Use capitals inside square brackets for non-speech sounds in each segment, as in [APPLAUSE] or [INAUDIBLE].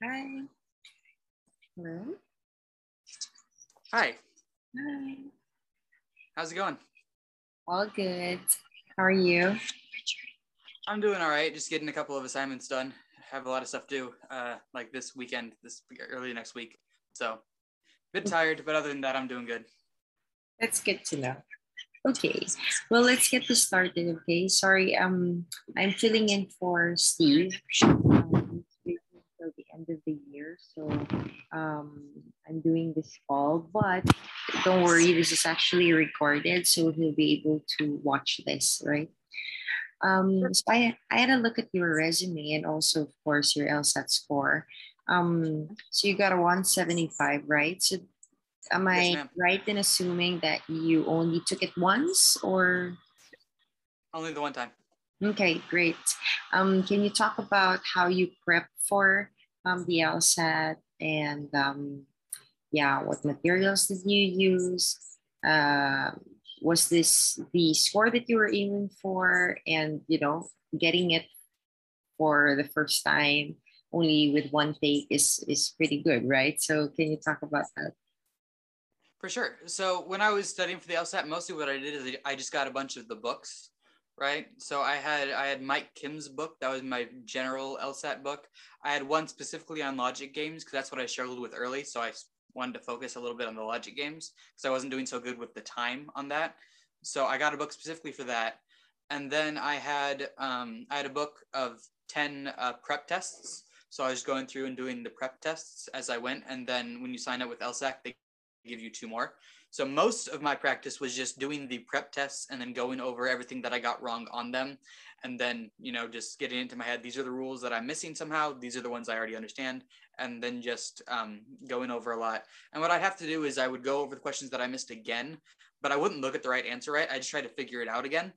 Hi. Hello. Hi. Hi. How's it going? All good. How are you? I'm doing all right. Just getting a couple of assignments done. Have a lot of stuff to do, uh, like this weekend, this early next week. So, a bit tired, but other than that, I'm doing good. That's good to know. Okay, well, let's get this started. Okay, sorry, um, I'm filling in for Steve. Um, so um, I'm doing this call. But don't worry, this is actually recorded, so he'll be able to watch this, right? Um, so I, I had a look at your resume and also, of course, your LSAT score. Um, so you got a 175, right? So am I Yes, right in assuming that you only took it once or? Only the one time. Okay, great. Um, can you talk about how you prep for um, the LSAT and um, yeah, what materials did you use? Uh, was this the score that you were aiming for and you know getting it for the first time only with one take is is pretty good right so can you talk about that For sure. So when I was studying for the LSAT, mostly what I did is I just got a bunch of the books, right? So I had I had Mike Kim's book. That was my general LSAT book. I had one specifically on logic games because that's what I struggled with early. So I wanted to focus a little bit on the logic games because I wasn't doing so good with the time on that. So I got a book specifically for that. And then I had um, I had a book of ten uh, prep tests. So I was going through and doing the prep tests as I went. And then when you sign up with LSAC, they give you two more. So most of my practice was just doing the prep tests and then going over everything that I got wrong on them. And then, you know, just getting into my head, these are the rules that I'm missing somehow. These are the ones I already understand. And then just um, going over a lot. And what I'd have to do is I would go over the questions that I missed again, but I wouldn't look at the right answer right. I just try to figure it out again.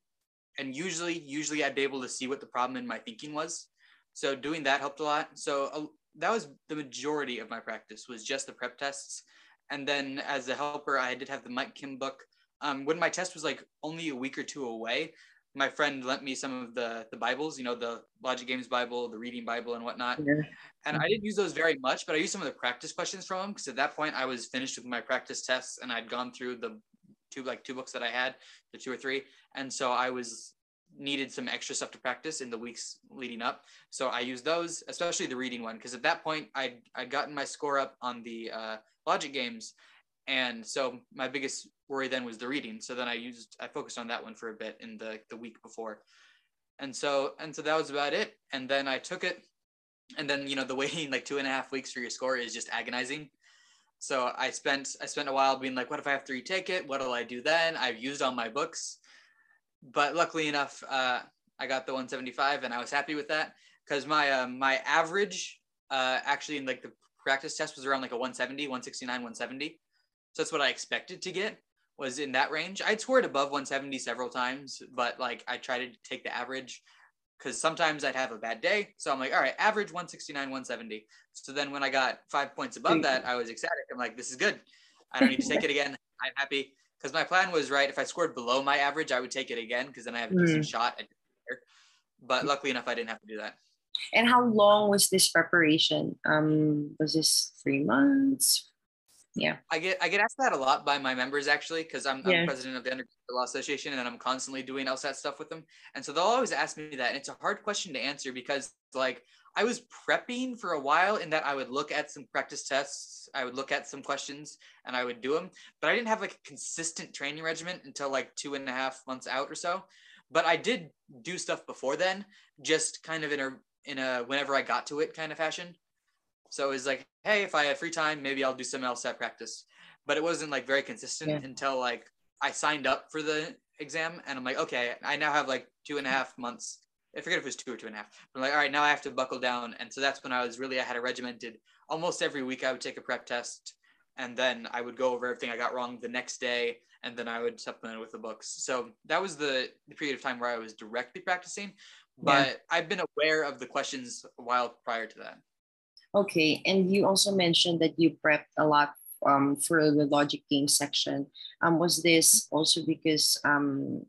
And usually, usually I'd be able to see what the problem in my thinking was. So doing that helped a lot. So uh, that was the majority of my practice was just the prep tests and then as a helper, I did have the Mike Kim book. Um, when my test was like only a week or two away, my friend lent me some of the the Bibles, you know, the Logic Games Bible, the Reading Bible, and whatnot. Yeah. And I didn't use those very much, but I used some of the practice questions from them because at that point I was finished with my practice tests and I'd gone through the two like two books that I had, the two or three, and so I was needed some extra stuff to practice in the weeks leading up. So I used those, especially the reading one, because at that point I'd I'd gotten my score up on the uh, logic games. And so my biggest worry then was the reading. So then i used i focused on that one for a bit in the the week before. And so and so that was about it. And then i took it. And then you know the [LAUGHS] waiting like two and a half weeks for your score is just agonizing. So i spent i spent a while being like what if i have to retake it? What'll i do then? I've used all my books but luckily enough uh, i got the 175 and i was happy with that. Because my um, my average uh, actually in like the practice test was around like a 170 169 170 so that's what i expected to get was in that range. I'd scored above 170 several times but like i tried to take the average because sometimes i'd have a bad day. So i'm like all right average 169 170 so then when i got five points above that i was ecstatic. I'm like this is good. I don't need to take it again. I'm happy because my plan was right if i scored below my average i would take it again because then i have a decent shot at but luckily enough i didn't have to do that and how long was this preparation? Um, was this three months? Yeah. I get I get asked that a lot by my members actually because I'm, Yeah. I'm president of the Undergraduate Law Association and I'm constantly doing LSAT stuff with them, and so they'll always ask me that, and it's a hard question to answer because like I was prepping for a while in that I would look at some practice tests, I would look at some questions, and I would do them, but I didn't have like a consistent training regimen until like two and a half months out or so. But I did do stuff before then, just kind of in a in a whenever I got to it kind of fashion. So it was like, hey, if I have free time, maybe I'll do some LSAT practice. But it wasn't like very consistent Yeah. until like I signed up for the exam and I'm like, okay, I now have like two and a half months. I forget if it was two or two and a half. But I'm like, all right, now I have to buckle down. And so that's when I was really I had a regimented almost every week I would take a prep test and then I would go over everything I got wrong the next day and then I would supplement it with the books. So that was the, the period of time where I was directly practicing. But I've been aware of the questions a while prior to that. Okay. And you also mentioned that you prepped a lot um, for the logic game section. Um, was this also because um,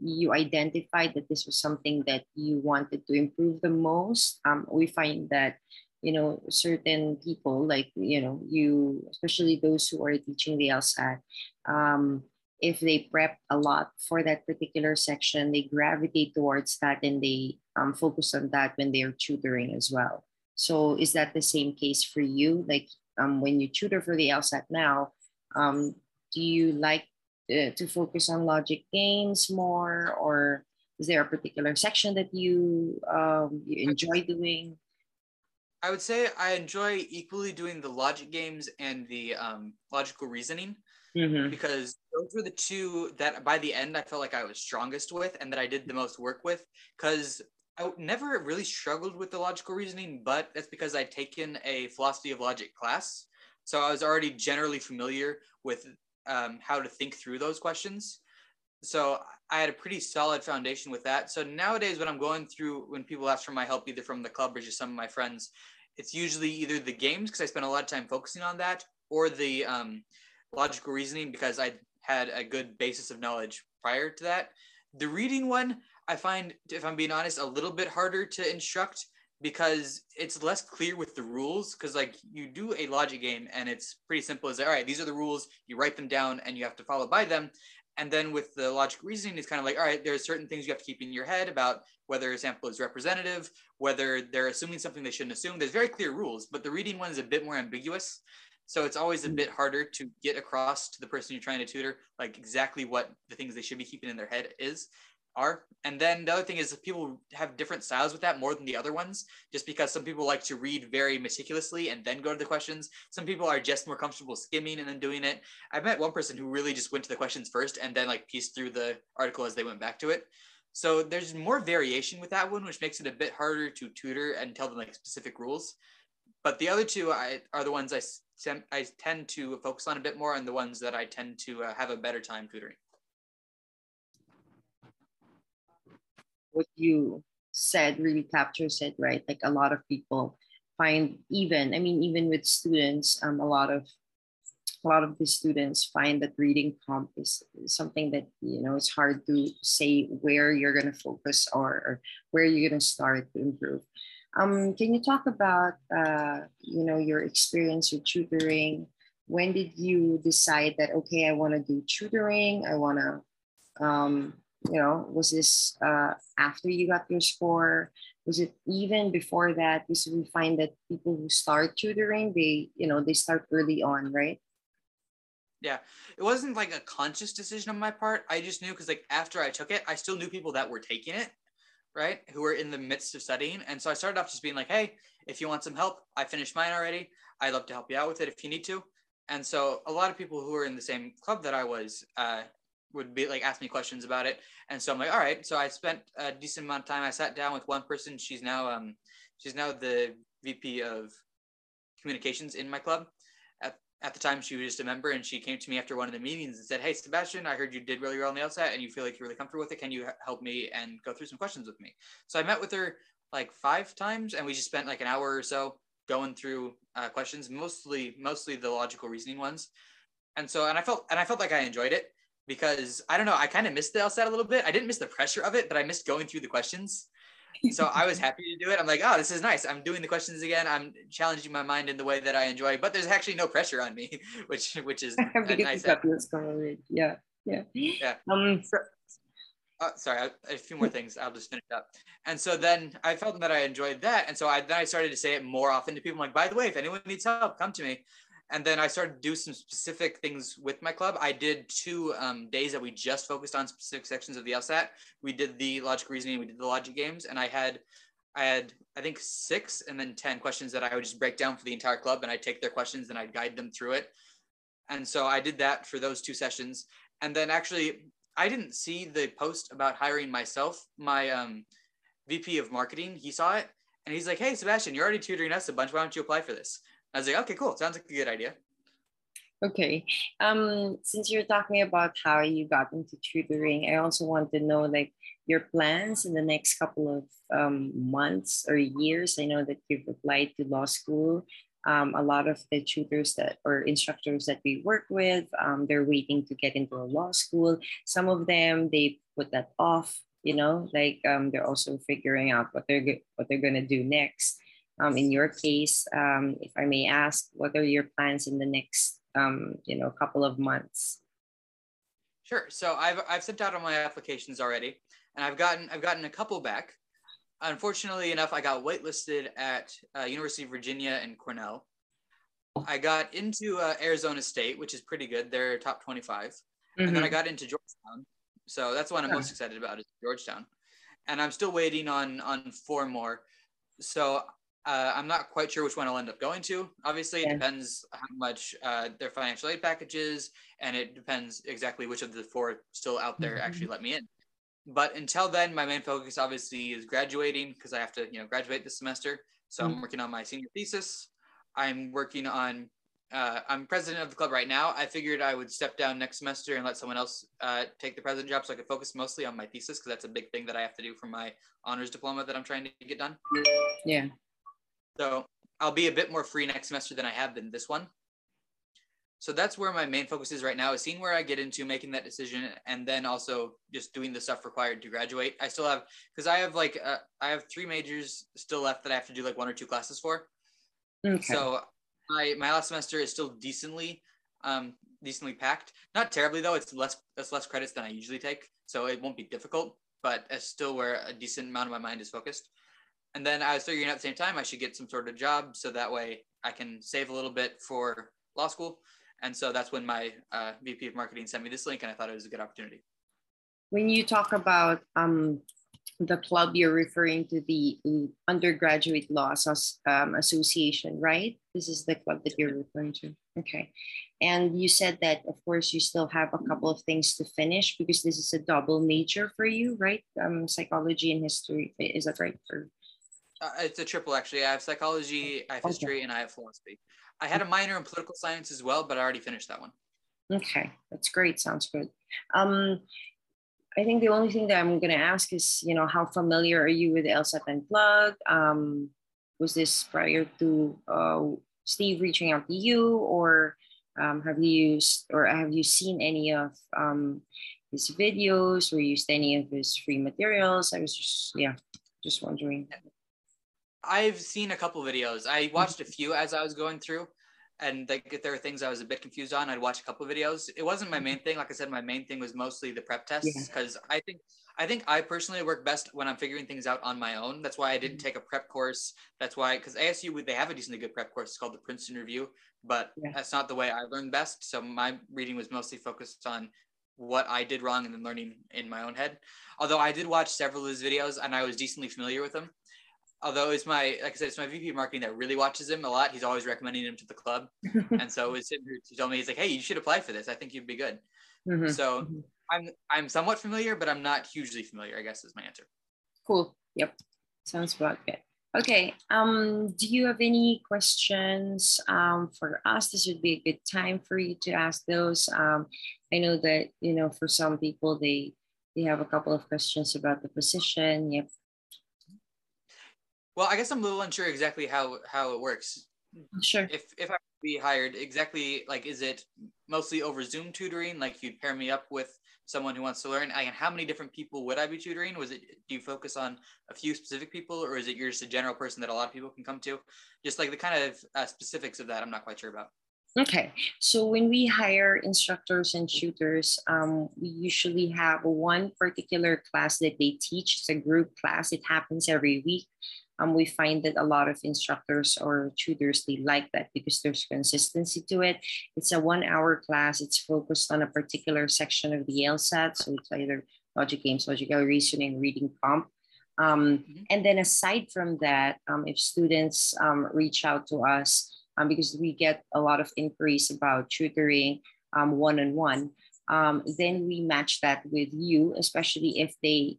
you identified that this was something that you wanted to improve the most? Um, we find that you know certain people like you know you especially those who are teaching the LSAT um, if they prep a lot for that particular section they gravitate towards that and they um, focus on that when they're tutoring as well so is that the same case for you like um, when you tutor for the LSAT now um, do you like uh, to focus on logic games more or is there a particular section that you um, you enjoy doing I would say I enjoy equally doing the logic games and the um, logical reasoning mm-hmm. because those were the two that by the end I felt like I was strongest with and that I did the most work with. Because I never really struggled with the logical reasoning, but that's because I'd taken a philosophy of logic class. So I was already generally familiar with um, how to think through those questions. So I had a pretty solid foundation with that. So nowadays, when I'm going through, when people ask for my help, either from the club or just some of my friends, it's usually either the games because I spend a lot of time focusing on that, or the um, logical reasoning because I had a good basis of knowledge prior to that. The reading one, I find, if I'm being honest, a little bit harder to instruct because it's less clear with the rules because like you do a logic game and it's pretty simple. As all right these are the rules. You write them down and you have to follow by them. And then with the logic reasoning, it's kind of like, all right, there's certain things you have to keep in your head about whether a sample is representative, whether they're assuming something they shouldn't assume. There's very clear rules, but the reading one is a bit more ambiguous. So it's always a mm. bit harder to get across to the person you're trying to tutor, like exactly what the things they should be keeping in their head is are. And then the other thing is people have different styles with that more than the other ones, just because some people like to read very meticulously and then go to the questions. Some people are just more comfortable skimming and then doing it. I met one person who really just went to the questions first and then like pieced through the article as they went back to it. So there's more variation with that one, which makes it a bit harder to tutor and tell them like specific rules. But the other two I, are the ones I, I tend to focus on a bit more and the ones that I tend to uh, have a better time tutoring. What you said really captures it, right? Like a lot of people find even, I mean, even with students, um, a lot of a lot of the students find that reading prompt is something that you know it's hard to say where you're going to focus or, or, where you're going to start to improve. Um, can you talk about uh, you know your experience with tutoring? When did you decide that okay i want to do tutoring. I want to um, you know was this uh, after you got your score? Was it even before that? Because we find that people who start tutoring they you know they start early on right? Yeah. It wasn't like a conscious decision on my part. I just knew because like after i took it i still knew people that were taking it right? Who were in the midst of studying. And so i started off just being like hey if you want some help i finished mine already. I'd love to help you out with it if you need to. And so a lot of people who were in the same club that i was uh, would be like ask me questions about it. And so i'm like all right. So i spent a decent amount of time i sat down with one person. She's now um she's now the vp of communications in my club. At, at the time she was just a member and she came to me after one of the meetings and said hey sebastian i heard you did really well on the LSAT and you feel like you're really comfortable with it. Can you help me and go through some questions with me? So i met with her like five times and we just spent like an hour or so going through uh, questions mostly mostly the logical reasoning ones. And so and i felt and i felt like i enjoyed it because I don't know, I kind of missed the LSAT a little bit. I didn't miss the pressure of it, but I missed going through the questions. So I was happy to do it. I'm like, oh, this is nice. I'm doing the questions again. I'm challenging my mind in the way that I enjoy, but there's actually no pressure on me, [LAUGHS] which which is [LAUGHS] nice. Yeah, yeah, yeah. Um, so, uh, sorry, a few more things. I'll just finish up. And so then I felt that I enjoyed that, and so I then I started to say it more often to people. I'm like, by the way, if anyone needs help, come to me and then I started to do some specific things with my club. I did two um, days that we just focused on specific sections of the LSAT. We did the logic reasoning, we did the logic games, and I had, I had I think six and then ten questions that I would just break down for the entire club, and I'd take their questions and I'd guide them through it. And so I did that for those two sessions, and then actually I didn't see the post about hiring myself. My um, VP of marketing, he saw it, and he's like, "Hey, Sebastian, you're already tutoring us a bunch. Why don't you apply for this?" I was like, okay, cool. Sounds like a good idea. Okay. Um, since you're talking about how you got into tutoring, I also want to know like your plans in the next couple of um, months or years. I know that you've applied to law school. Um, a lot of the tutors that or instructors that we work with, um, they're waiting to get into a law school. Some of them they put that off. You know, like um, they're also figuring out what they're what they're gonna do next. Um, in your case, um, if I may ask, what are your plans in the next, um, you know, couple of months? Sure. So I've I've sent out all my applications already, and I've gotten I've gotten a couple back. Unfortunately enough, I got waitlisted at uh, University of Virginia and Cornell. I got into uh, Arizona State, which is pretty good. They're top 25. Mm-hmm. And then I mm-hmm. got into Georgetown. So that's what I'm yeah. most excited about is Georgetown. And I'm still waiting on on four more. So uh, I'm not quite sure which one I'll end up going to. Obviously, it yeah. depends how much uh, their financial aid package is, and it depends exactly which of the four still out there mm-hmm. actually let me in. But until then, my main focus obviously is graduating because I have to, you know, graduate this semester. So mm-hmm. I'm working on my senior thesis. I'm working on. Uh, I'm president of the club right now. I figured I would step down next semester and let someone else uh, take the president job, so I could focus mostly on my thesis because that's a big thing that I have to do for my honors diploma that I'm trying to get done. Yeah. So I'll be a bit more free next semester than I have been this one. So that's where my main focus is right now is seeing where I get into making that decision and then also just doing the stuff required to graduate. I still have because I have like uh, I have three majors still left that I have to do like one or two classes for. Okay. So my my last semester is still decently um decently packed. Not terribly though. It's less it's less credits than I usually take, so it won't be difficult. But it's still where a decent amount of my mind is focused. And then I was figuring at the same time I should get some sort of job so that way I can save a little bit for law school. And so that's when my uh, VP of marketing sent me this link, and I thought it was a good opportunity. When you talk about um, the club, you're referring to the Undergraduate Law um, Association, right? This is the club that you're referring to. Okay. And you said that, of course, you still have a couple of things to finish because this is a double major for you, right? Um, psychology and history. Is that right? For uh, it's a triple actually. I have psychology, I have okay. history, and I have philosophy. I had a minor in political science as well, but I already finished that one. Okay, that's great. Sounds good. Um, I think the only thing that I'm going to ask is, you know, how familiar are you with LSAT Unplugged? Um, was this prior to uh, Steve reaching out to you, or um, have you used or have you seen any of um, his videos or used any of his free materials? I was just, yeah, just wondering. I've seen a couple videos. I watched a few as I was going through, and like if there were things I was a bit confused on, I'd watch a couple videos. It wasn't my main thing. Like I said, my main thing was mostly the prep tests because yeah. I think I think I personally work best when I'm figuring things out on my own. That's why I didn't mm-hmm. take a prep course. That's why because ASU they have a decently good prep course. It's called the Princeton Review, but yeah. that's not the way I learned best. So my reading was mostly focused on what I did wrong and then learning in my own head. Although I did watch several of his videos and I was decently familiar with them although it's my like I said, it's my VP of marketing that really watches him a lot. He's always recommending him to the club, [LAUGHS] and so it's him who told me he's like, "Hey, you should apply for this. I think you'd be good." Mm-hmm. So mm-hmm. I'm I'm somewhat familiar, but I'm not hugely familiar. I guess is my answer. Cool. Yep. Sounds about good. Okay. Um, do you have any questions um, for us? This would be a good time for you to ask those. Um, I know that you know for some people they they have a couple of questions about the position. Yep. Well, I guess I'm a little unsure exactly how how it works. Sure. If if I be hired, exactly like is it mostly over Zoom tutoring? Like you'd pair me up with someone who wants to learn. And how many different people would I be tutoring? Was it do you focus on a few specific people, or is it you're just a general person that a lot of people can come to? Just like the kind of uh, specifics of that, I'm not quite sure about. Okay, so when we hire instructors and tutors, um, we usually have one particular class that they teach. It's a group class. It happens every week um, we find that a lot of instructors or tutors they like that because there's consistency to it. It's a one hour class. It's focused on a particular section of the LSAT so it's either logic games logical reasoning reading comp um, mm-hmm. and then aside from that um, if students um, reach out to us um, because we get a lot of inquiries about tutoring um, one-on-one um, then we match that with you especially if they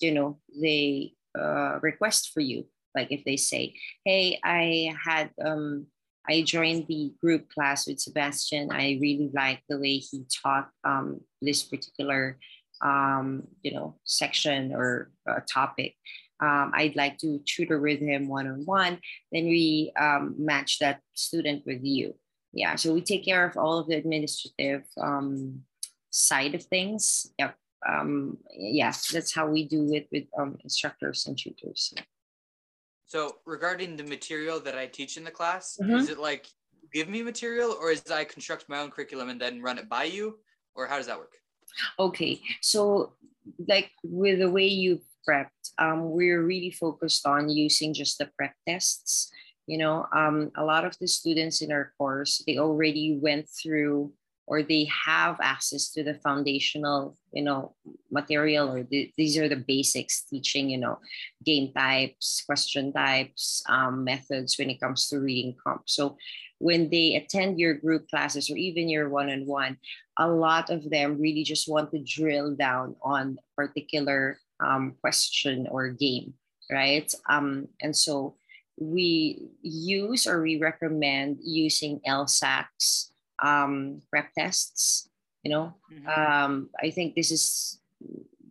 you know they uh, request for you. Like if they say, "Hey, I had um, I joined the group class with Sebastian. I really like the way he taught um, this particular um, you know section or uh, topic. Um, I'd like to tutor with him one on one. Then we um, match that student with you. Yeah, so we take care of all of the administrative um, side of things. Yep um, yes, that's how we do it with um, instructors and tutors. So regarding the material that I teach in the class, Mhm. is it like give me material or is I construct my own curriculum and then run it by you? Or how does that work? Okay, so like with the way you prepped, um, we're really focused on using just the prep tests. You know, um, a lot of the students in our course they already went through or they have access to the foundational, you know, material or the, these are the basics teaching, you know, game types, question types, um, methods when it comes to reading comp. So when they attend your group classes or even your one-on-one, a lot of them really just want to drill down on particular um, question or game, right? Um, and so we use or we recommend using LSACs um, prep tests. You know, Mhm. um, I think this is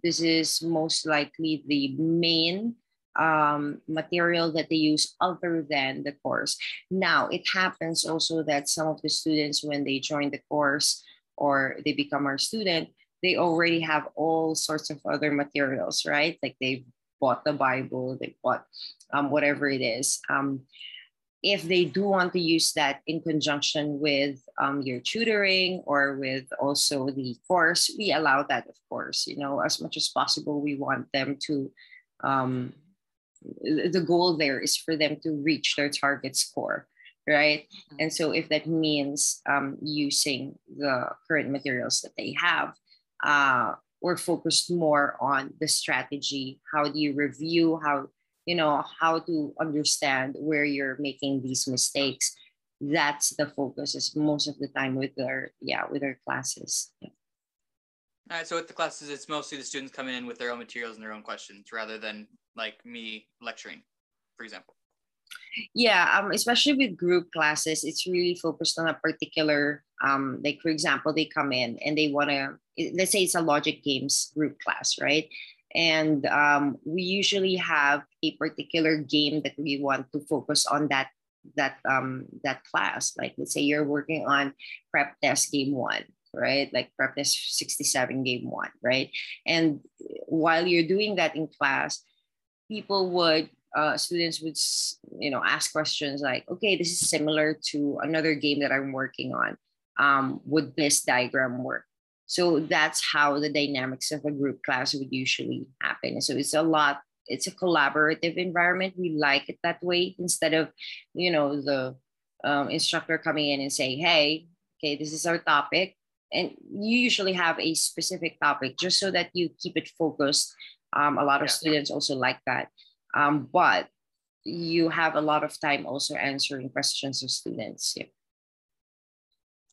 this is most likely the main um, material that they use other than the course. Now, it happens also that some of the students, when they join the course or they become our student, they already have all sorts of other materials, right? Like they've bought the Bible, they bought um, whatever it is. Um, if they do want to use that in conjunction with um, your tutoring or with also the course, we allow that, of course. You know, as much as possible, we want them to. Um, the goal there is for them to reach their target score, right? And so, if that means um, using the current materials that they have, uh, we're focused more on the strategy. How do you review? How you know how to understand where you're making these mistakes that's the focus is most of the time with our yeah with our classes All right. So with the classes, it's mostly the students coming in with their own materials and their own questions rather than like me lecturing, for example. yeah um, especially with group classes it's really focused on a particular um, like for example they come in and they want to let's say it's a logic games group class right and um, we usually have a particular game that we want to focus on that that um, that class. Like let's say you're working on prep test game one right? Like prep test 67 game one right? And while you're doing that in class people would uh, students would you know ask questions like okay this is similar to another game that i'm working on um, would this diagram work so that's how the dynamics of a group class would usually happen so it's a lot it's a collaborative environment we like it that way instead of you know the um, instructor coming in and saying hey okay this is our topic and you usually have a specific topic just so that you keep it focused um, a lot of Yeah. students also like that um, but you have a lot of time also answering questions of students. Yeah.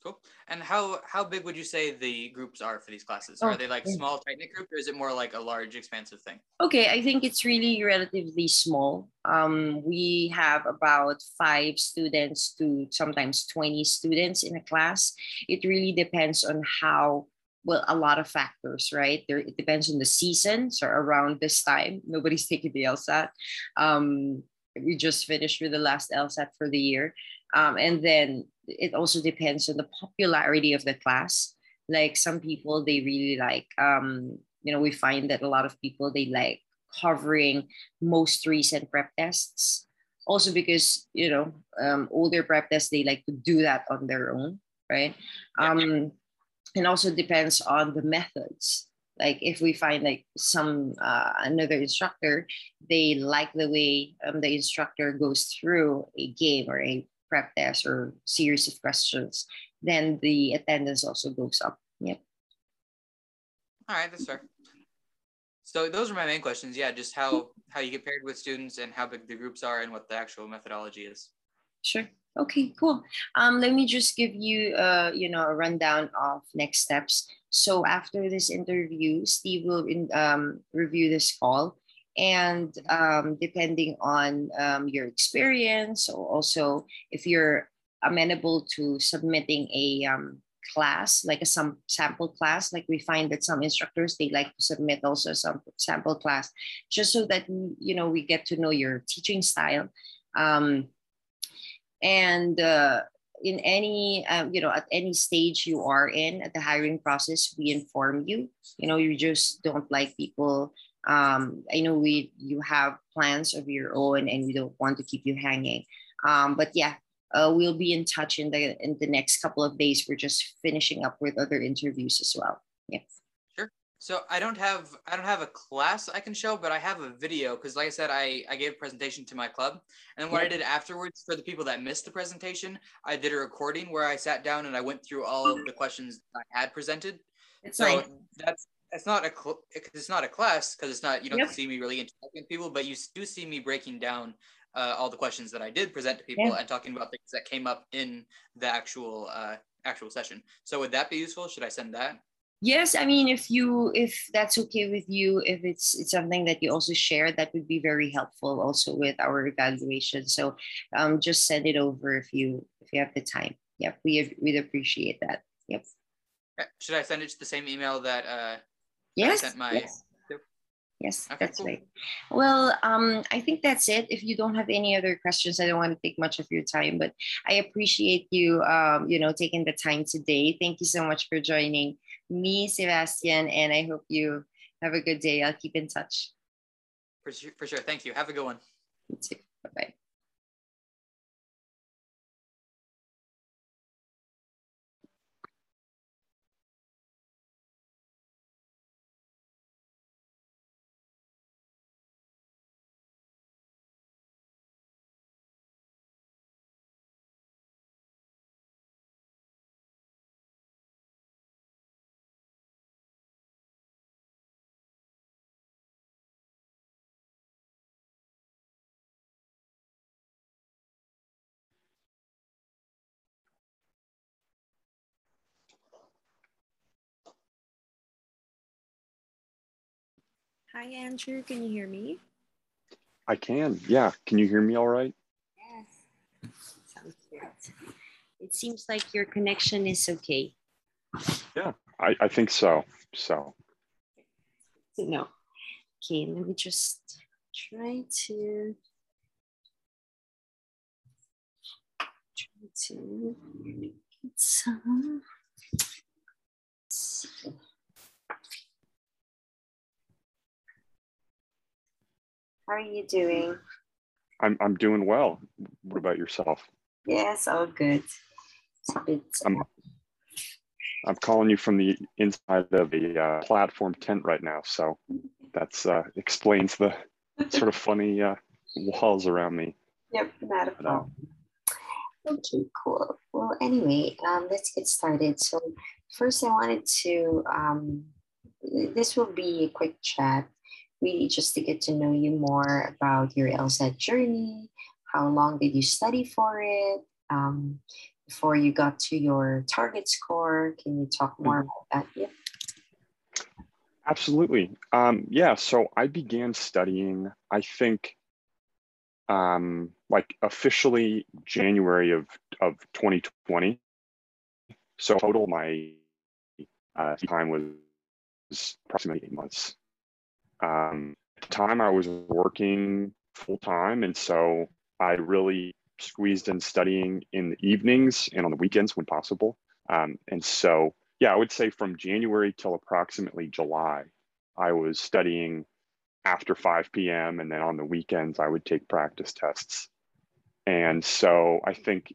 Cool. And how how big would you say the groups are for these classes? Are Oh, they like small, tight knit group, or is it more like a large, expansive thing? Okay, I think it's really relatively small. Um, we have about five students to sometimes 20 students in a class. It really depends on how, well, a lot of factors, right? There, it depends on the season. So around this time, [LAUGHS] nobody's taking the LSAT. Um, we just finished with the last LSAT for the year. Um, and then it also depends on the popularity of the class. Like some people, they really like, um, you know, we find that a lot of people, they like covering most recent prep tests. Also because, you know, um, older prep tests, they like to do that on their own, right? Um, and also depends on the methods like if we find like some uh, another instructor they like the way um, the instructor goes through a game or a prep test or series of questions then the attendance also goes up yep All right, that's fair. So those are my main questions. Yeah, just how how you get paired with students and how big the groups are and what the actual methodology is. Sure. Okay, cool. Um, let me just give you, uh, you know, a rundown of next steps. So after this interview, Steve will in, um, review this call, and um, depending on um, your experience, or also if you're amenable to submitting a um, class, like a some sample class, like we find that some instructors they like to submit also some sample class, just so that you know we get to know your teaching style. Um, and uh, in any um, you know at any stage you are in at the hiring process we inform you you know you just don't like people Um, I know we you have plans of your own, and we don't want to keep you hanging. Um, but yeah, uh, we'll be in touch in the in the next couple of days. We're just finishing up with other interviews as well. Yeah. Sure. So I don't have I don't have a class I can show, but I have a video because, like I said, I I gave a presentation to my club, and then what I did afterwards for the people that missed the presentation, I did a recording where I sat down and I went through all of the questions I had presented. It's so nice. that's it's not a cl- it's not a class because it's not you don't Yep. see me really interacting with people, but you do see me breaking down uh, all the questions that I did present to people Yeah. and talking about things that came up in the actual uh, actual session. So would that be useful? Should I send that? Yes, I mean, if you if that's okay with you, if it's it's something that you also share, that would be very helpful also with our evaluation. So, um, just send it over if you if you have the time. Yep, we we'd appreciate that. Yep. Uh, Should I send it to the same email that uh, Yes. sent my- yes. Yes, Okay, that's cool. right. Well, um, I think that's it. If you don't have any other questions, I don't want to take much of your time, but I appreciate you, um, you know, taking the time today. Thank you so much for joining me, Sebastian, and I hope you have a good day. I'll keep in touch. for sure, for sure? Thank you. Have a good one. You too. Bye bye. Hi, Andrew. Can you hear me? I can. Yeah. Can you hear me all right? Yes. Sounds good. It seems like your connection is okay. Yeah, I, I think so. So No. Okay, let me just try to try to get some. let's see. How are you doing? I'm I'm doing well. What about yourself? Yes, all good. Bit I'm I'm calling you from the inside of the uh, platform tent right now. So that's uh, explains the sort of [LAUGHS] funny uh, walls around me. Yep, not a But, uh, problem. Okay, cool. Well, anyway, um, let's get started. So, first, I wanted to, um, this will be a quick chat, really just to get to know you more about your LSAT journey. How long did you study for it? Um, before you got to your target score, can you talk more about that? Yeah. Absolutely. Um, yeah. So I began studying. I think, um, like officially January of of 2020. So total my uh, time was approximately eight months. Um, at the time, I was working full time, and so I really squeezed in studying in the evenings and on the weekends when possible. Um, and so, yeah, I would say from January till approximately July, I was studying after 5 p.m. and then on the weekends I would take practice tests. And so I think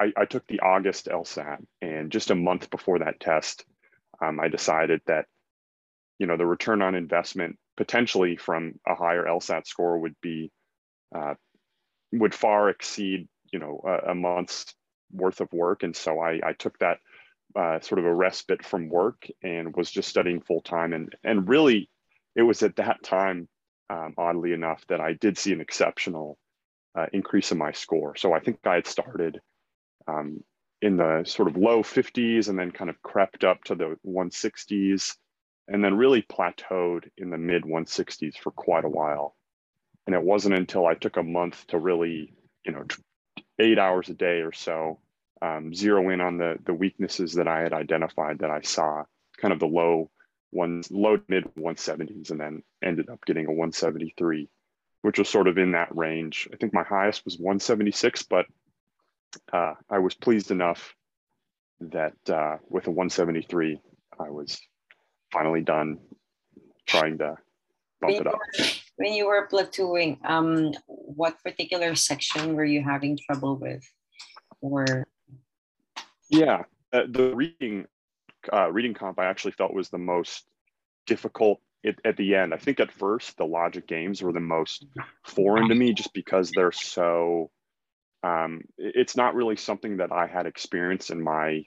I, I took the August LSAT, and just a month before that test, um, I decided that you know the return on investment potentially from a higher LSAT score would be uh, would far exceed you know a, a month's worth of work, and so I, I took that uh, sort of a respite from work and was just studying full time, and and really it was at that time, um, oddly enough, that I did see an exceptional uh, increase in my score. So I think I had started um, in the sort of low 50s and then kind of crept up to the 160s and then really plateaued in the mid 160s for quite a while. And it wasn't until I took a month to really, you know, eight hours a day or so, um, zero in on the the weaknesses that I had identified that I saw kind of the low one, low mid 170s, and then ended up getting a 173, which was sort of in that range. I think my highest was 176, but uh, I was pleased enough that uh, with a 173, I was finally done trying to bump it up. when you were platooing, um, what particular section were you having trouble with, or? Yeah, uh, the reading uh, reading comp I actually felt was the most difficult at, at the end. I think at first the logic games were the most foreign to me, just because they're so. Um, it's not really something that I had experienced in my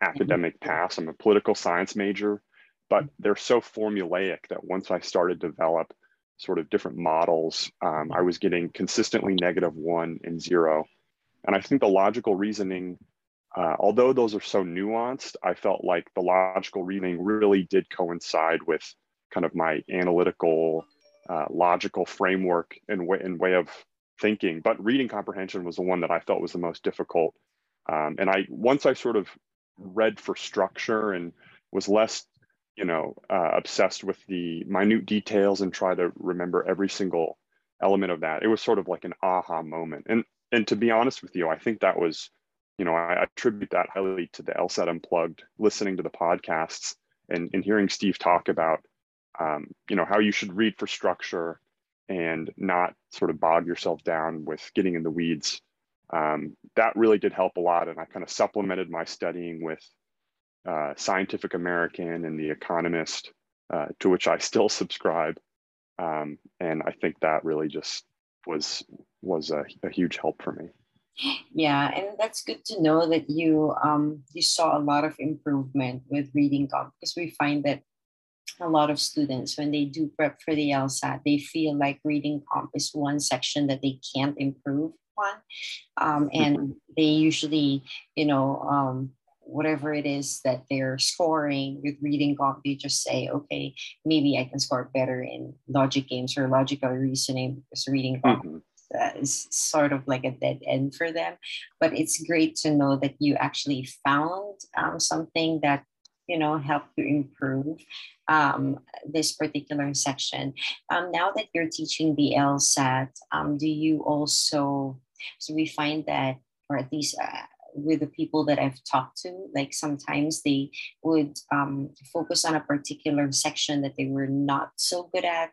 academic past. I'm a political science major, but they're so formulaic that once I started to develop sort of different models, um, I was getting consistently negative one and zero. And I think the logical reasoning, uh, although those are so nuanced, I felt like the logical reasoning really did coincide with kind of my analytical, uh, logical framework and way, and way of thinking. But reading comprehension was the one that I felt was the most difficult. Um, and I once I sort of read for structure and was less you know, uh, obsessed with the minute details and try to remember every single element of that. It was sort of like an aha moment. And and to be honest with you, I think that was, you know, I attribute that highly to the LSAT Unplugged, listening to the podcasts and, and hearing Steve talk about, um, you know, how you should read for structure and not sort of bog yourself down with getting in the weeds. Um, that really did help a lot. And I kind of supplemented my studying with uh, Scientific American and The Economist, uh, to which I still subscribe. Um, and I think that really just was was a, a, huge help for me. Yeah, and that's good to know that you um, you saw a lot of improvement with reading comp because we find that a lot of students when they do prep for the LSAT, they feel like reading comp is one section that they can't improve on, um, and mm-hmm. they usually, you know, um, whatever it is that they're scoring with reading comp, they just say, okay, maybe I can score better in logic games or logical reasoning because reading comp mm-hmm. uh, is sort of like a dead end for them. But it's great to know that you actually found um, something that you know helped you improve um, this particular section. Um, now that you're teaching the LSAT, um, do you also so we find that or at least uh, with the people that I've talked to, like sometimes they would um, focus on a particular section that they were not so good at.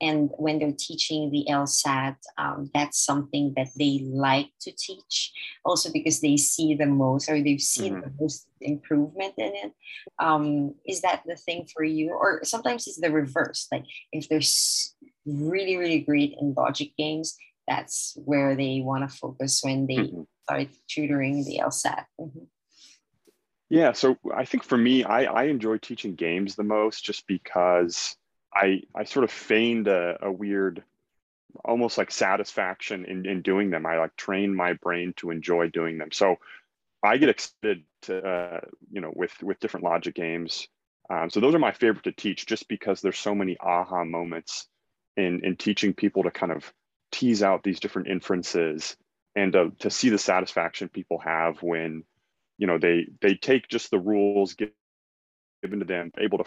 And when they're teaching the LSAT, um, that's something that they like to teach, also because they see the most or they've seen mm-hmm. the most improvement in it. Um, is that the thing for you? Or sometimes it's the reverse. Like if they're really, really great in logic games, that's where they want to focus when they mm-hmm start tutoring the LSAT. Mm-hmm. Yeah, so I think for me, I, I enjoy teaching games the most just because I I sort of feigned a, a weird, almost like satisfaction in, in doing them. I like train my brain to enjoy doing them. So I get excited to uh, you know with with different logic games. Um, so those are my favorite to teach just because there's so many aha moments in in teaching people to kind of tease out these different inferences and to, to see the satisfaction people have when you know they they take just the rules given to them able to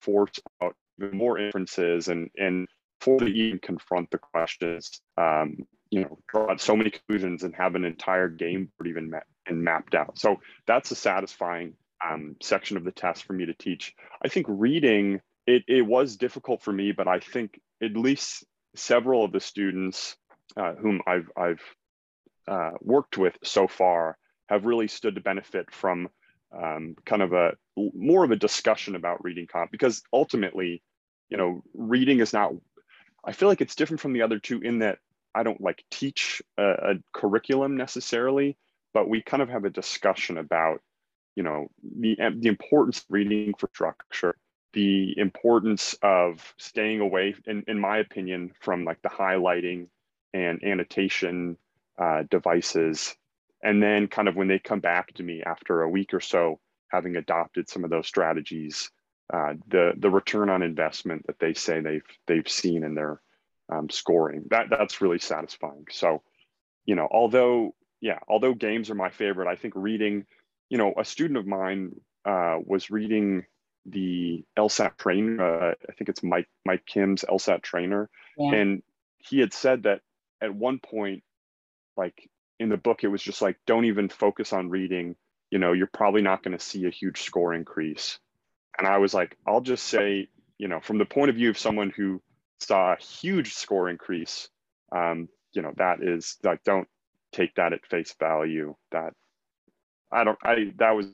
force out even more inferences and and before they even confront the questions um, you know draw out so many conclusions and have an entire game board even met and mapped out. So that's a satisfying um, section of the test for me to teach. I think reading it, it was difficult for me but i think at least several of the students uh, whom I've I've uh, worked with so far have really stood to benefit from um, kind of a more of a discussion about reading comp because ultimately, you know, reading is not. I feel like it's different from the other two in that I don't like teach a, a curriculum necessarily, but we kind of have a discussion about, you know, the the importance of reading for structure the importance of staying away in, in my opinion from like the highlighting and annotation uh, devices. And then, kind of when they come back to me after a week or so, having adopted some of those strategies, uh, the the return on investment that they say they've they've seen in their um, scoring that that's really satisfying. So, you know, although yeah, although games are my favorite, I think reading, you know, a student of mine uh, was reading the LSAT trainer. Uh, I think it's Mike Mike Kim's LSAT trainer, yeah. and he had said that at one point, like in the book, it was just like, don't even focus on reading. You know, you're probably not going to see a huge score increase. And I was like, I'll just say, you know, from the point of view of someone who saw a huge score increase, um, you know, that is like, don't take that at face value. That I don't, I, that was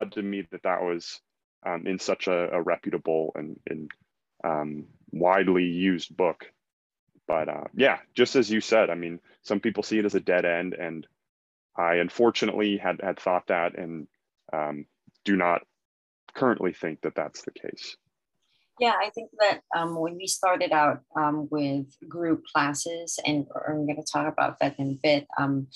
odd to me that that was um, in such a, a, reputable and, and um, widely used book. But uh, yeah, just as you said, I mean, some people see it as a dead end, and I unfortunately had had thought that, and um, do not currently think that that's the case. Yeah, I think that um, when we started out um, with group classes, and I'm going to talk about that in a bit, um,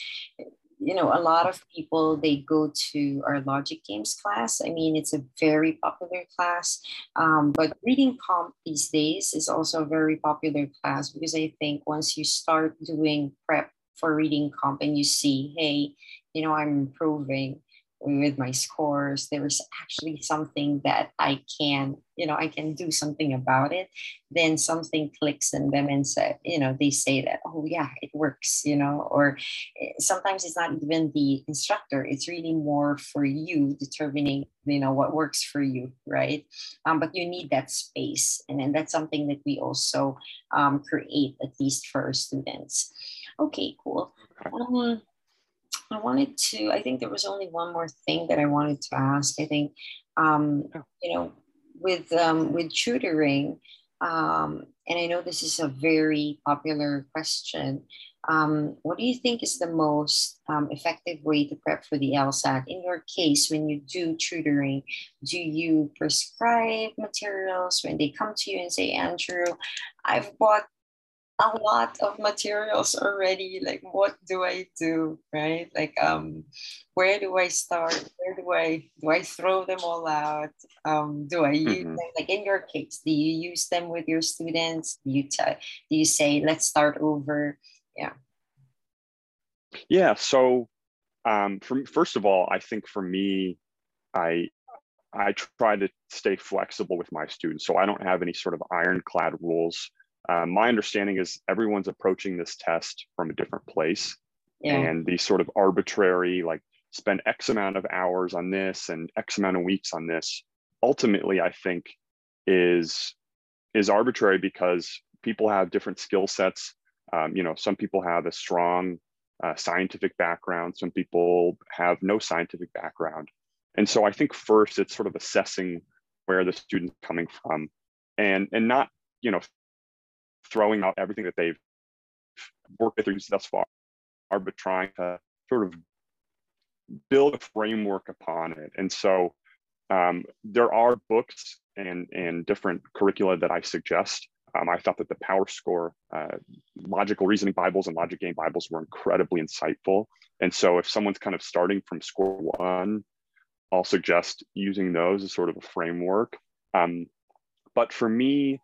you know, a lot of people they go to our logic games class. I mean, it's a very popular class, um, but reading comp these days is also a very popular class because I think once you start doing prep for reading comp and you see, hey, you know, I'm improving, with my scores there's actually something that i can you know i can do something about it. Then something clicks in them and say you know they say that oh yeah it works you know or eh, sometimes it's not even the instructor it's really more for you determining you know what works for you right? Um, but you need that space and then that's something that we also um, create at least for our students. Okay cool. Um, I wanted to, I think there was only one more thing that I wanted to ask. I think, um, you know, with, um, with tutoring, um, and I know this is a very popular question. Um, what do you think is the most um, effective way to prep for the LSAT? In your case, when you do tutoring, do you prescribe materials when they come to you and say, Andrew, I've bought a lot of materials already like what do i do right? Like um where do i start? Where do i do i throw them all out? Um do i use mm-hmm. them? Like in your case do you use them with your students? Do you t- do you say let's start over yeah. Yeah so um from first of all i think for me i i try to stay flexible with my students so i don't have any sort of ironclad rules uh, my understanding is everyone's approaching this test from a different place. Yeah. and these sort of arbitrary like spend x amount of hours on this and x amount of weeks on this ultimately i think is is arbitrary because people have different skill sets. Um, you know some people have a strong uh, scientific background some people have no scientific background. And so i think first it's sort of assessing where the student's coming from and and not you know throwing out everything that they've worked with thus far, are but trying to sort of build a framework upon it. And so um, there are books and, and different curricula that I suggest. Um, I thought that the Power Score, uh, logical reasoning Bibles and logic game Bibles were incredibly insightful. And so if someone's kind of starting from score one, I'll suggest using those as sort of a framework. Um, but for me,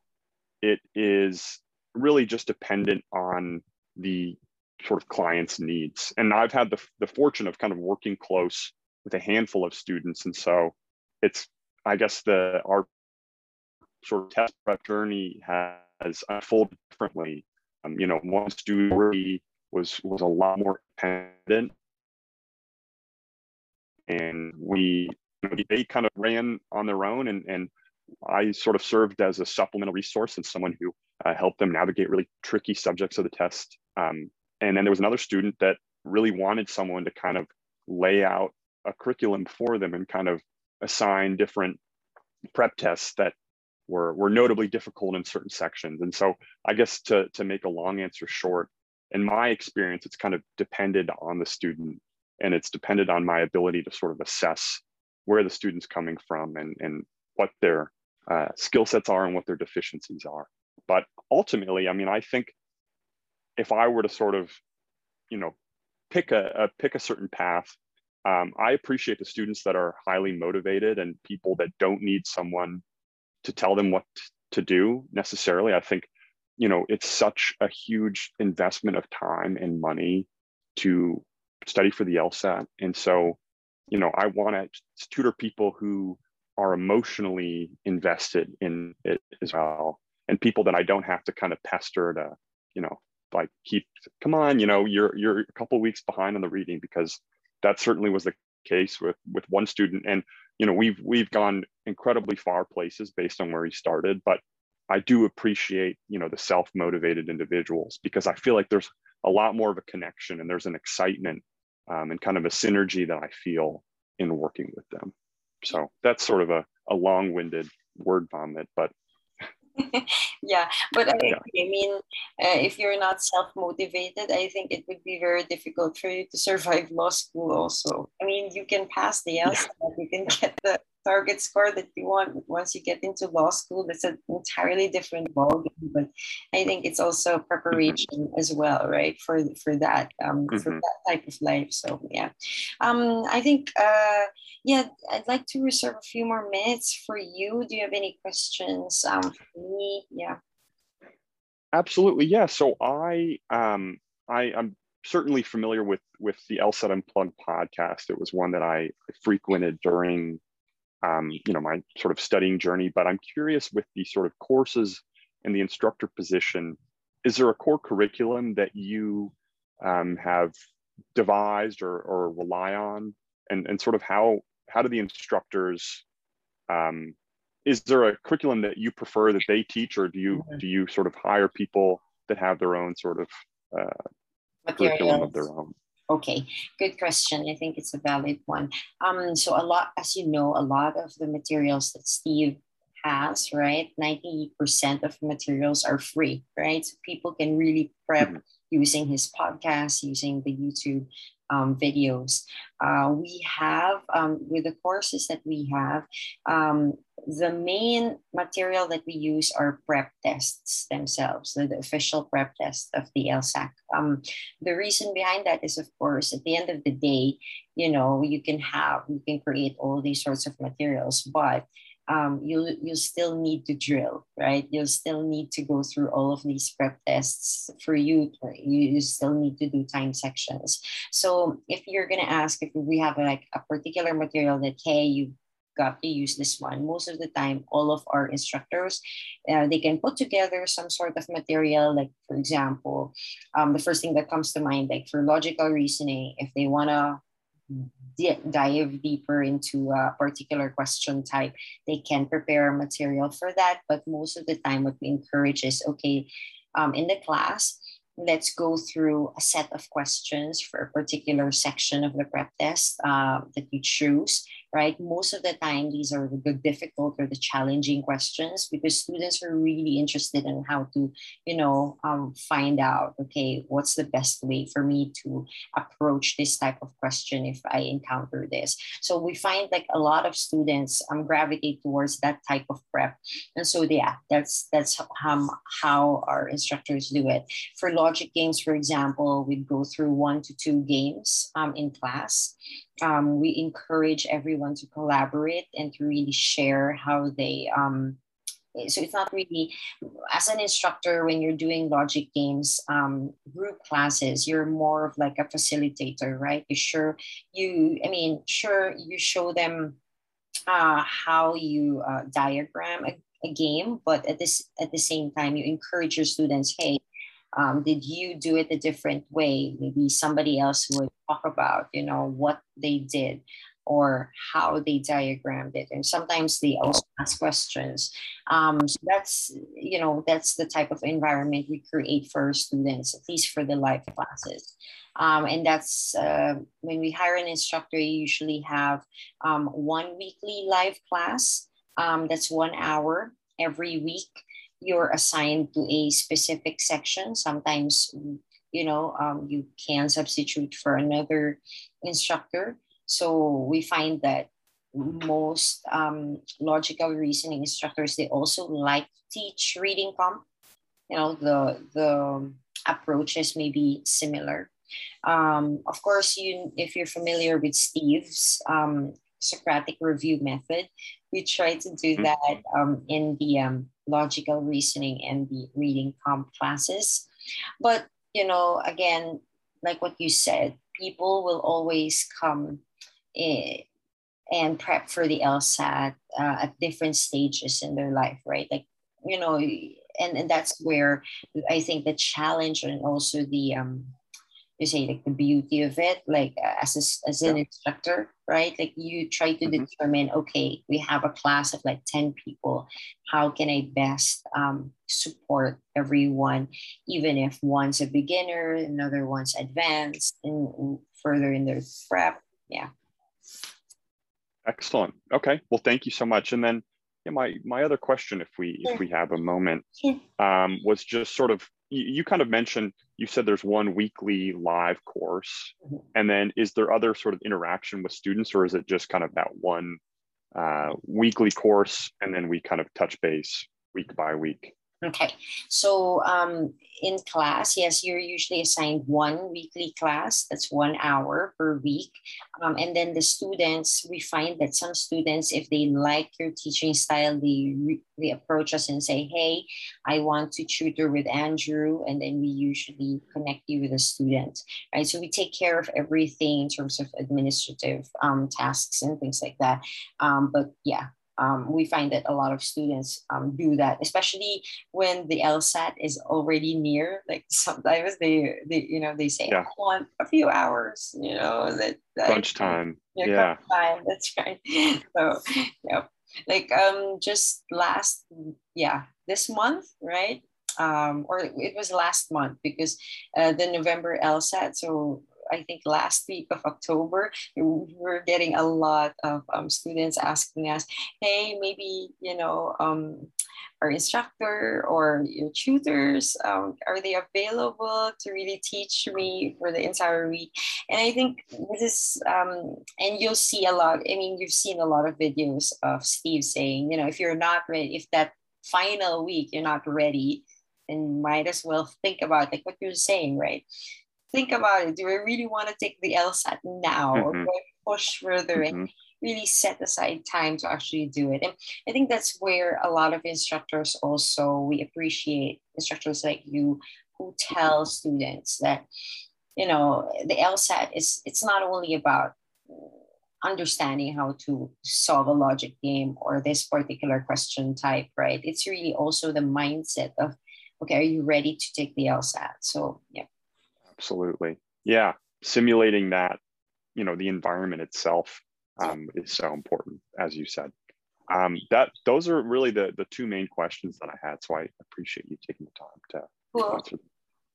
it is really just dependent on the sort of client's needs. And I've had the, the fortune of kind of working close with a handful of students. And so it's, I guess the, our sort of test prep journey has unfolded differently. Um, you know, one student really was, was a lot more dependent and we, they kind of ran on their own and, and I sort of served as a supplemental resource and someone who uh, help them navigate really tricky subjects of the test. Um, and then there was another student that really wanted someone to kind of lay out a curriculum for them and kind of assign different prep tests that were, were notably difficult in certain sections. And so I guess to, to make a long answer short, in my experience, it's kind of depended on the student and it's depended on my ability to sort of assess where the student's coming from and, and what their uh, skill sets are and what their deficiencies are. But ultimately, I mean, I think if I were to sort of, you know, pick a, a pick a certain path, um, I appreciate the students that are highly motivated and people that don't need someone to tell them what to do necessarily. I think, you know, it's such a huge investment of time and money to study for the LSAT. And so, you know, I want to tutor people who are emotionally invested in it as well and people that I don't have to kind of pester to, you know, like keep, come on, you know, you're you're a couple weeks behind on the reading because that certainly was the case with with one student. And you know we've we've gone incredibly far places based on where he started but i do appreciate you know the self-motivated individuals because i feel like there's a lot more of a connection and there's an excitement um, and kind of a synergy that i feel in working with them so that's sort of a, a long-winded word vomit but [LAUGHS] yeah, but I. I mean, uh, if you're not self motivated, I think it would be very difficult for you to survive law school. Also, I mean, you can pass the LSAT, you can [LAUGHS] get the target score that you want. But once you get into law school, it's an entirely different ballgame. But I think it's also preparation mm-hmm. as well, right? For for that um, mm-hmm. for that type of life. So yeah, um, I think uh, yeah, I'd like to reserve a few more minutes for you. Do you have any questions um, for me? Yeah. Absolutely, yeah. So I um, I I'm certainly familiar with with the LSAT Unplugged podcast. It was one that I frequented during um, you know, my sort of studying journey. But I'm curious with the sort of courses and the instructor position, is there a core curriculum that you um, have devised or, or rely on? And, and sort of how, how do the instructors, um, is there a curriculum that you prefer that they teach or do you, mm-hmm. do you sort of hire people that have their own sort of uh, curriculum of their own? Okay, good question. I think it's a valid one. Um, so a lot, as you know, a lot of the materials that Steve has, right? 90% of materials are free, right? So people can really prep mm-hmm. using his podcast, using the YouTube um, videos. Uh, we have, um, with the courses that we have, um, the main material that we use are prep tests themselves, the, the official prep test of the LSAC. Um, the reason behind that is, of course, at the end of the day, you know, you can have, you can create all these sorts of materials, but um, you'll you still need to drill, right? You'll still need to go through all of these prep tests for you. You, you still need to do time sections. So if you're gonna ask if we have like a particular material that hey you got to use this one, most of the time all of our instructors uh, they can put together some sort of material. Like for example, um, the first thing that comes to mind, like for logical reasoning, if they wanna dive deeper into a particular question type, they can prepare material for that. But most of the time, what we encourage is okay, um, in the class, let's go through a set of questions for a particular section of the prep test uh, that you choose right? Most of the time, these are the difficult or the challenging questions because students are really interested in how to, you know, um, find out, okay, what's the best way for me to approach this type of question if I encounter this. So we find like a lot of students um, gravitate towards that type of prep. And so, yeah, that's, that's um, how our instructors do it. For logic games, for example, we go through one to two games um, in class um, we encourage everyone to collaborate and to really share how they um, so it's not really as an instructor when you're doing logic games um, group classes you're more of like a facilitator right? You sure you i mean sure you show them uh, how you uh, diagram a, a game but at this at the same time you encourage your students hey um, did you do it a different way? Maybe somebody else would talk about you know what they did or how they diagrammed it. And sometimes they also ask questions. Um, so that's you know that's the type of environment we create for students at least for the live classes. Um, and that's uh, when we hire an instructor you usually have um, one weekly live class. Um, that's one hour every week you're assigned to a specific section. Sometimes, you know, um, you can substitute for another instructor. So we find that most um, logical reasoning instructors, they also like to teach reading comp. You know, the, the approaches may be similar. Um, of course, you if you're familiar with Steve's um, Socratic review method, we try to do mm-hmm. that um, in the um, logical reasoning and the reading comp classes. But, you know, again, like what you said, people will always come eh, and prep for the LSAT uh, at different stages in their life, right? Like, you know, and, and that's where I think the challenge and also the, um, you say like the beauty of it like as a, as an yeah. instructor right? Like you try to mm-hmm. determine okay we have a class of like 10 people. How can i best um, support everyone even if one's a beginner another one's advanced and further in their prep? Yeah. Excellent. Okay. Well thank you so much. And then yeah, my my other question if we if we have a moment um, was just sort of you, you kind of mentioned you said there's one weekly live course. Mm-hmm. and then is there other sort of interaction with students or is it just kind of that one uh, weekly course and then we kind of touch base week by week Okay, so um, in class, yes, you're usually assigned one weekly class. That's one hour per week. Um, and then the students, we find that some students, if they like your teaching style, they, they approach us and say, hey, I want to tutor with Andrew. And then we usually connect you with a student, right? So we take care of everything in terms of administrative um, tasks and things like that. Um, but yeah, um, we find that a lot of students um, do that, especially when the LSAT is already near. Like [LAUGHS] sometimes they, they you know, they say, yeah. I want a few hours, you know, that, that crunch time. [LAUGHS] Yeah, crunch time. [LAUGHS] That's right. So, yeah, like um, just last, yeah, this month, right? Um, or it was last month because uh, the November LSAT. So I think last week of October, we were getting a lot of um, students asking us, hey, maybe, you know, um, our instructor or your tutors, um, are they available to really teach me for the entire week? And I think this is, um, and you'll see a lot, I mean, you've seen a lot of videos of Steve saying, you know, if you're not ready, if that final week you're not ready, then might as well think about like what you're saying, right? Think about it. Do I really want to take the LSAT now mm-hmm. or do I push further mm-hmm. and really set aside time to actually do it? And I think that's where a lot of instructors also, we appreciate instructors like you who tell students that, you know, the LSAT is, it's not only about understanding how to solve a logic game or this particular question type, right? It's really also the mindset of, okay, are you ready to take the LSAT? So, yeah. Absolutely. Yeah. Simulating that, you know, the environment itself um, is so important, as you said. Um, that those are really the the two main questions that I had. So I appreciate you taking the time to cool. answer them.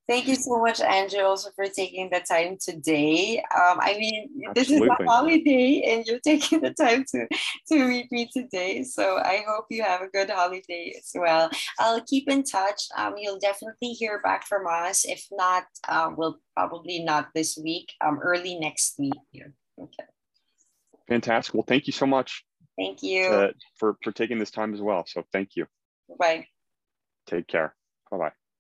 Thank you so much, Andrew, also for taking the time today. Um, I mean, this is a holiday and you're [LAUGHS] taking the time to, to meet me today. So I hope you have a good holiday as well. I'll keep in touch. Um, you'll definitely hear back from us. If not, uh, we'll probably not this week, um, early next week. Okay. Fantastic. Well, thank you so much. Thank you. Uh, for, for taking this time as well. So thank you. Bye. Take care. Bye-bye.